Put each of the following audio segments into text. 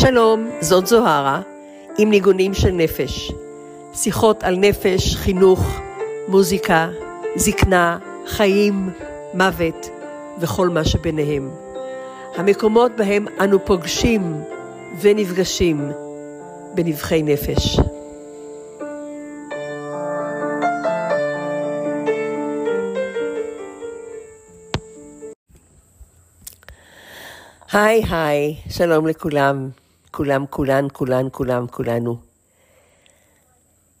שלום, זאת זוהרה, עם ניגונים של נפש. שיחות על נפש, חינוך, מוזיקה, זקנה, חיים, מוות וכל מה שביניהם. המקומות בהם אנו פוגשים ונפגשים בנבחי נפש. היי היי, שלום לכולם, כולם, כולן, כולן, כולם, כולנו.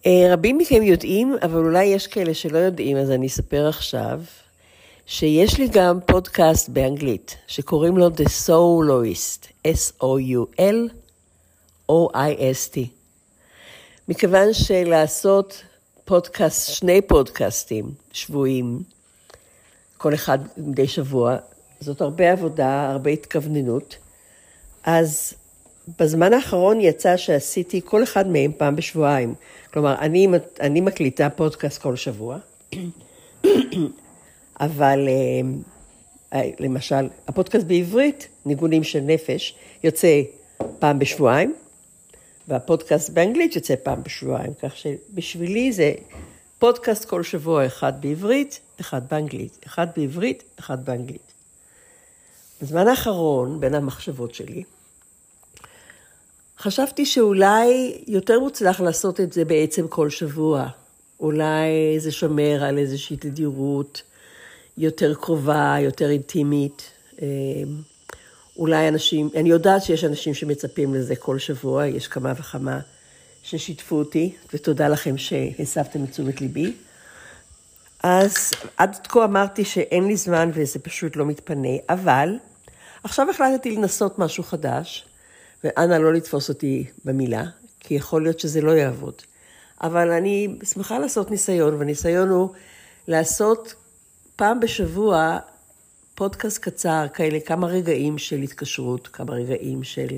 אה, רבים מכם יודעים, אבל אולי יש כאלה שלא יודעים, אז אני אספר עכשיו, שיש לי גם פודקאסט באנגלית, שקוראים לו The Soloist, S-O-U-L-O-I-S-T. מכיוון שלעשות פודקאסט, שני פודקאסטים שבויים, כל אחד מדי שבוע, זאת הרבה עבודה, הרבה התכווננות. אז בזמן האחרון יצא שעשיתי כל אחד מהם פעם בשבועיים. כלומר, אני, אני מקליטה פודקאסט כל שבוע, אבל אה, למשל, הפודקאסט בעברית, ניגונים של נפש, יוצא פעם בשבועיים, והפודקאסט באנגלית יוצא פעם בשבועיים, כך שבשבילי זה פודקאסט כל שבוע, אחד בעברית, אחד באנגלית, אחד בעברית, אחד באנגלית. בזמן האחרון, בין המחשבות שלי, חשבתי שאולי יותר מוצלח לעשות את זה בעצם כל שבוע. אולי זה שומר על איזושהי תדירות יותר קרובה, יותר אינטימית. אמ, אולי אנשים, אני יודעת שיש אנשים שמצפים לזה כל שבוע, יש כמה וכמה ששיתפו אותי, ותודה לכם שהסבתם את תשומת ליבי. אז עד כה אמרתי שאין לי זמן וזה פשוט לא מתפנה, אבל עכשיו החלטתי לנסות משהו חדש, ואנא לא לתפוס אותי במילה, כי יכול להיות שזה לא יעבוד. אבל אני שמחה לעשות ניסיון, והניסיון הוא לעשות פעם בשבוע פודקאסט קצר, כאלה כמה רגעים של התקשרות, כמה רגעים של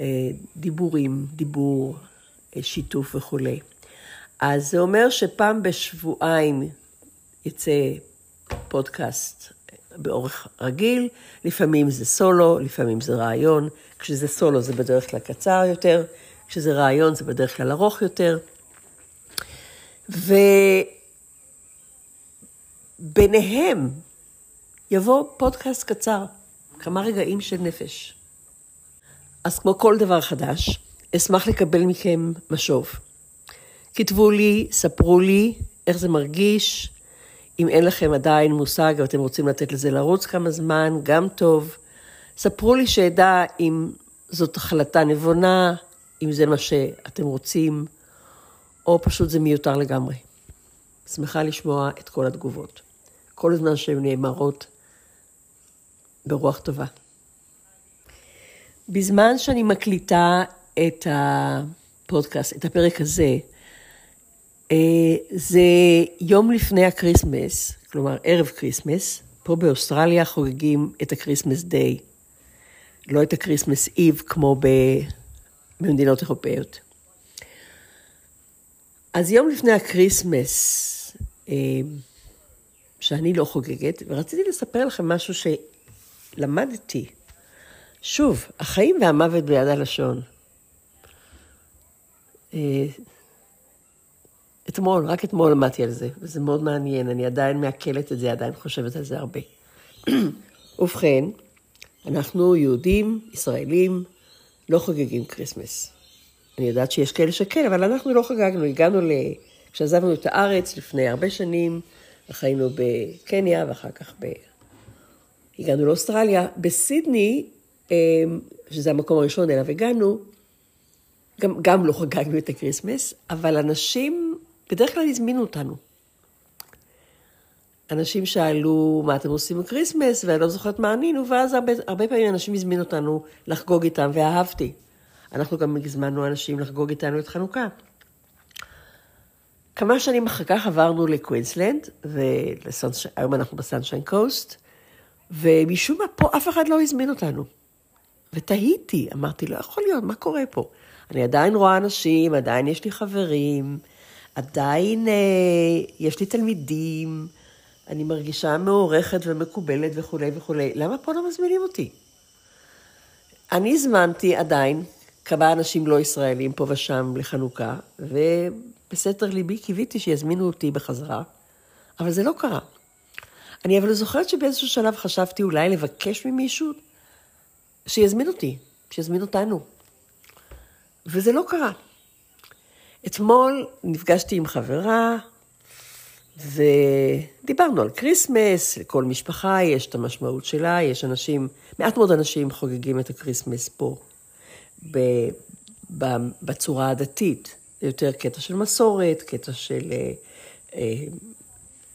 אה, דיבורים, דיבור, אה, שיתוף וכולי. אז זה אומר שפעם בשבועיים יצא פודקאסט באורך רגיל, לפעמים זה סולו, לפעמים זה רעיון, כשזה סולו זה בדרך כלל קצר יותר, כשזה רעיון זה בדרך כלל ארוך יותר. וביניהם יבוא פודקאסט קצר, כמה רגעים של נפש. אז כמו כל דבר חדש, אשמח לקבל מכם משוב. כתבו לי, ספרו לי איך זה מרגיש, אם אין לכם עדיין מושג ואתם רוצים לתת לזה לרוץ כמה זמן, גם טוב. ספרו לי שאדע אם זאת החלטה נבונה, אם זה מה שאתם רוצים, או פשוט זה מיותר לגמרי. שמחה לשמוע את כל התגובות. כל הזמן שהן נאמרות ברוח טובה. בזמן שאני מקליטה את הפודקאסט, את הפרק הזה, זה יום לפני הקריסמס, כלומר ערב קריסמס, פה באוסטרליה חוגגים את ה Christmas Day, לא את ה Christmas Eve כמו במדינות אירופאיות. אז יום לפני הקריסמס, אה, שאני לא חוגגת, ורציתי לספר לכם משהו שלמדתי. שוב, החיים והמוות ביד הלשון. אתמול, רק אתמול למדתי על זה, וזה מאוד מעניין, אני עדיין מעכלת את זה, עדיין חושבת על זה הרבה. ובכן, אנחנו יהודים, ישראלים, לא חוגגים כריסמס. אני יודעת שיש כאלה שכן, אבל אנחנו לא חגגנו, הגענו ל... כשעזבנו את הארץ לפני הרבה שנים, חיינו בקניה ואחר כך ב... הגענו לאוסטרליה. בסידני, אמ, שזה המקום הראשון אליו הגענו, גם, גם לא חגגנו את הקריסמס, אבל אנשים בדרך כלל הזמינו אותנו. אנשים שאלו מה אתם עושים בקריסמס, ואני לא זוכרת מה ענינו, ואז הרבה, הרבה פעמים אנשים הזמינו אותנו לחגוג איתם, ואהבתי. אנחנו גם הזמנו אנשים לחגוג איתנו את חנוכה. כמה שנים אחר כך עברנו לקווינסלנד, והיום אנחנו בסנשיין קוסט, ומשום מה פה אף אחד לא הזמין אותנו. ותהיתי, אמרתי, לא יכול להיות, מה קורה פה? אני עדיין רואה אנשים, עדיין יש לי חברים, עדיין אה, יש לי תלמידים, אני מרגישה מעורכת ומקובלת וכולי וכולי. למה פה לא מזמינים אותי? אני הזמנתי עדיין כמה אנשים לא ישראלים פה ושם לחנוכה, ובסתר ליבי קיוויתי שיזמינו אותי בחזרה, אבל זה לא קרה. אני אבל זוכרת שבאיזשהו שלב חשבתי אולי לבקש ממישהו שיזמין אותי, שיזמין אותנו. וזה לא קרה. אתמול נפגשתי עם חברה, ודיברנו על כריסמס, לכל משפחה יש את המשמעות שלה, יש אנשים, מעט מאוד אנשים חוגגים את הכריסמס פה, בצורה הדתית. זה יותר קטע של מסורת, קטע של אה, אה,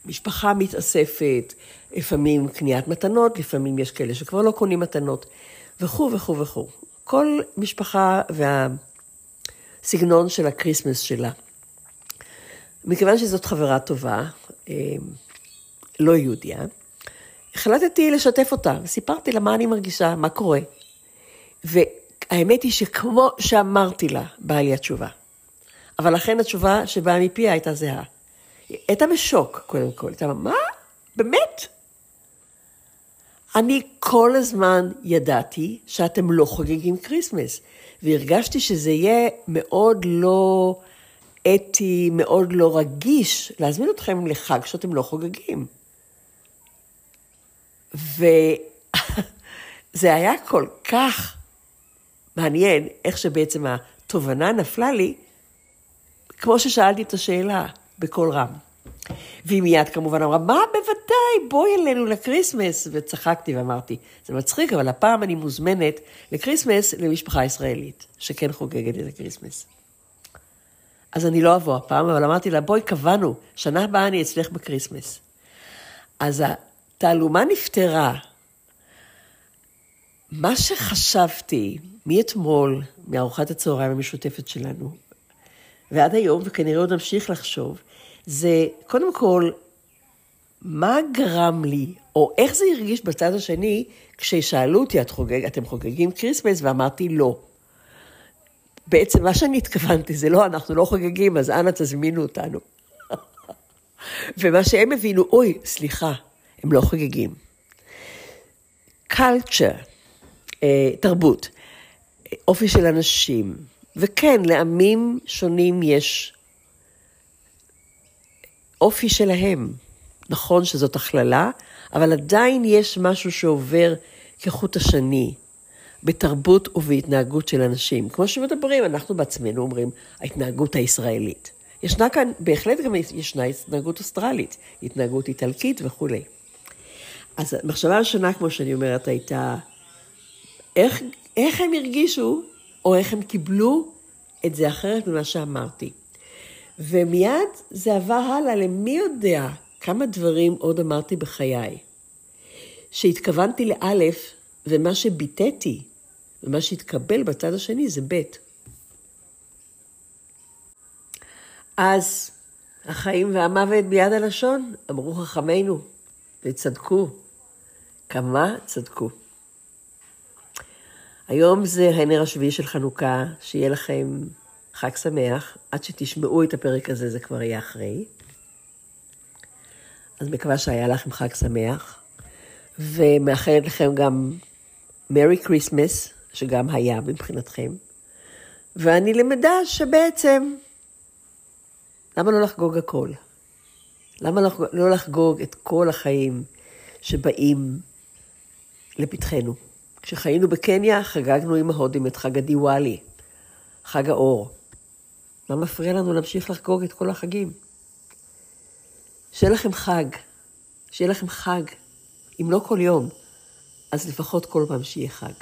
משפחה מתאספת, לפעמים קניית מתנות, לפעמים יש כאלה שכבר לא קונים מתנות, וכו' וכו' וכו'. כל משפחה והסגנון של הקריסמס שלה. מכיוון שזאת חברה טובה, אה, לא יהודיה, החלטתי לשתף אותה, וסיפרתי לה מה אני מרגישה, מה קורה. והאמת היא שכמו שאמרתי לה, באה לי התשובה. אבל לכן התשובה שבאה מפיה הייתה זהה. הייתה בשוק, קודם כל. הייתה, מה? באמת? אני כל הזמן ידעתי שאתם לא חוגגים כריסמס, והרגשתי שזה יהיה מאוד לא אתי, מאוד לא רגיש, להזמין אתכם לחג שאתם לא חוגגים. וזה היה כל כך מעניין איך שבעצם התובנה נפלה לי, כמו ששאלתי את השאלה בקול רם. והיא מיד כמובן אמרה, מה, בוודאי, בואי אלינו לקריסמס. וצחקתי ואמרתי, זה מצחיק, אבל הפעם אני מוזמנת לקריסמס למשפחה ישראלית, שכן חוגגת את הקריסמס. אז אני לא אבוא הפעם, אבל אמרתי לה, בואי, קבענו, שנה הבאה אני אצלך בקריסמס. אז התעלומה נפתרה. מה שחשבתי מאתמול, מארוחת הצהריים המשותפת שלנו, ועד היום, וכנראה עוד נמשיך לחשוב, זה קודם כל, מה גרם לי, או איך זה הרגיש בצד השני, כששאלו אותי, את חוגג, אתם חוגגים כריסמס? ואמרתי, לא. בעצם מה שאני התכוונתי זה לא, אנחנו לא חוגגים, אז אנא תזמינו אותנו. ומה שהם הבינו, אוי, סליחה, הם לא חוגגים. culture, אה, תרבות, אופי של אנשים, וכן, לעמים שונים יש אופי שלהם. נכון שזאת הכללה, אבל עדיין יש משהו שעובר כחוט השני בתרבות ובהתנהגות של אנשים. כמו שמדברים, אנחנו בעצמנו אומרים, ההתנהגות הישראלית. ישנה כאן, בהחלט גם ישנה התנהגות אוסטרלית, התנהגות איטלקית וכולי. אז המחשבה הראשונה, כמו שאני אומרת, הייתה, איך, איך הם הרגישו, או איך הם קיבלו את זה אחרת ממה שאמרתי. ומיד זה עבר הלאה למי יודע כמה דברים עוד אמרתי בחיי. שהתכוונתי לאלף, ומה שביטאתי ומה שהתקבל בצד השני זה בית. אז החיים והמוות ביד הלשון, אמרו חכמינו, וצדקו. כמה צדקו. היום זה הנר השביעי של חנוכה, שיהיה לכם חג שמח. עד שתשמעו את הפרק הזה, זה כבר יהיה אחרי. אז מקווה שהיה לכם חג שמח, ומאחלת לכם גם Merry Christmas, שגם היה מבחינתכם. ואני למדה שבעצם, למה לא לחגוג הכל? למה לא לחגוג את כל החיים שבאים לפתחנו? כשחיינו בקניה, חגגנו עם ההודים את חג הדיוואלי, חג האור. מה מפריע לנו להמשיך לחגוג את כל החגים? שיהיה לכם חג, שיהיה לכם חג, אם לא כל יום, אז לפחות כל פעם שיהיה חג.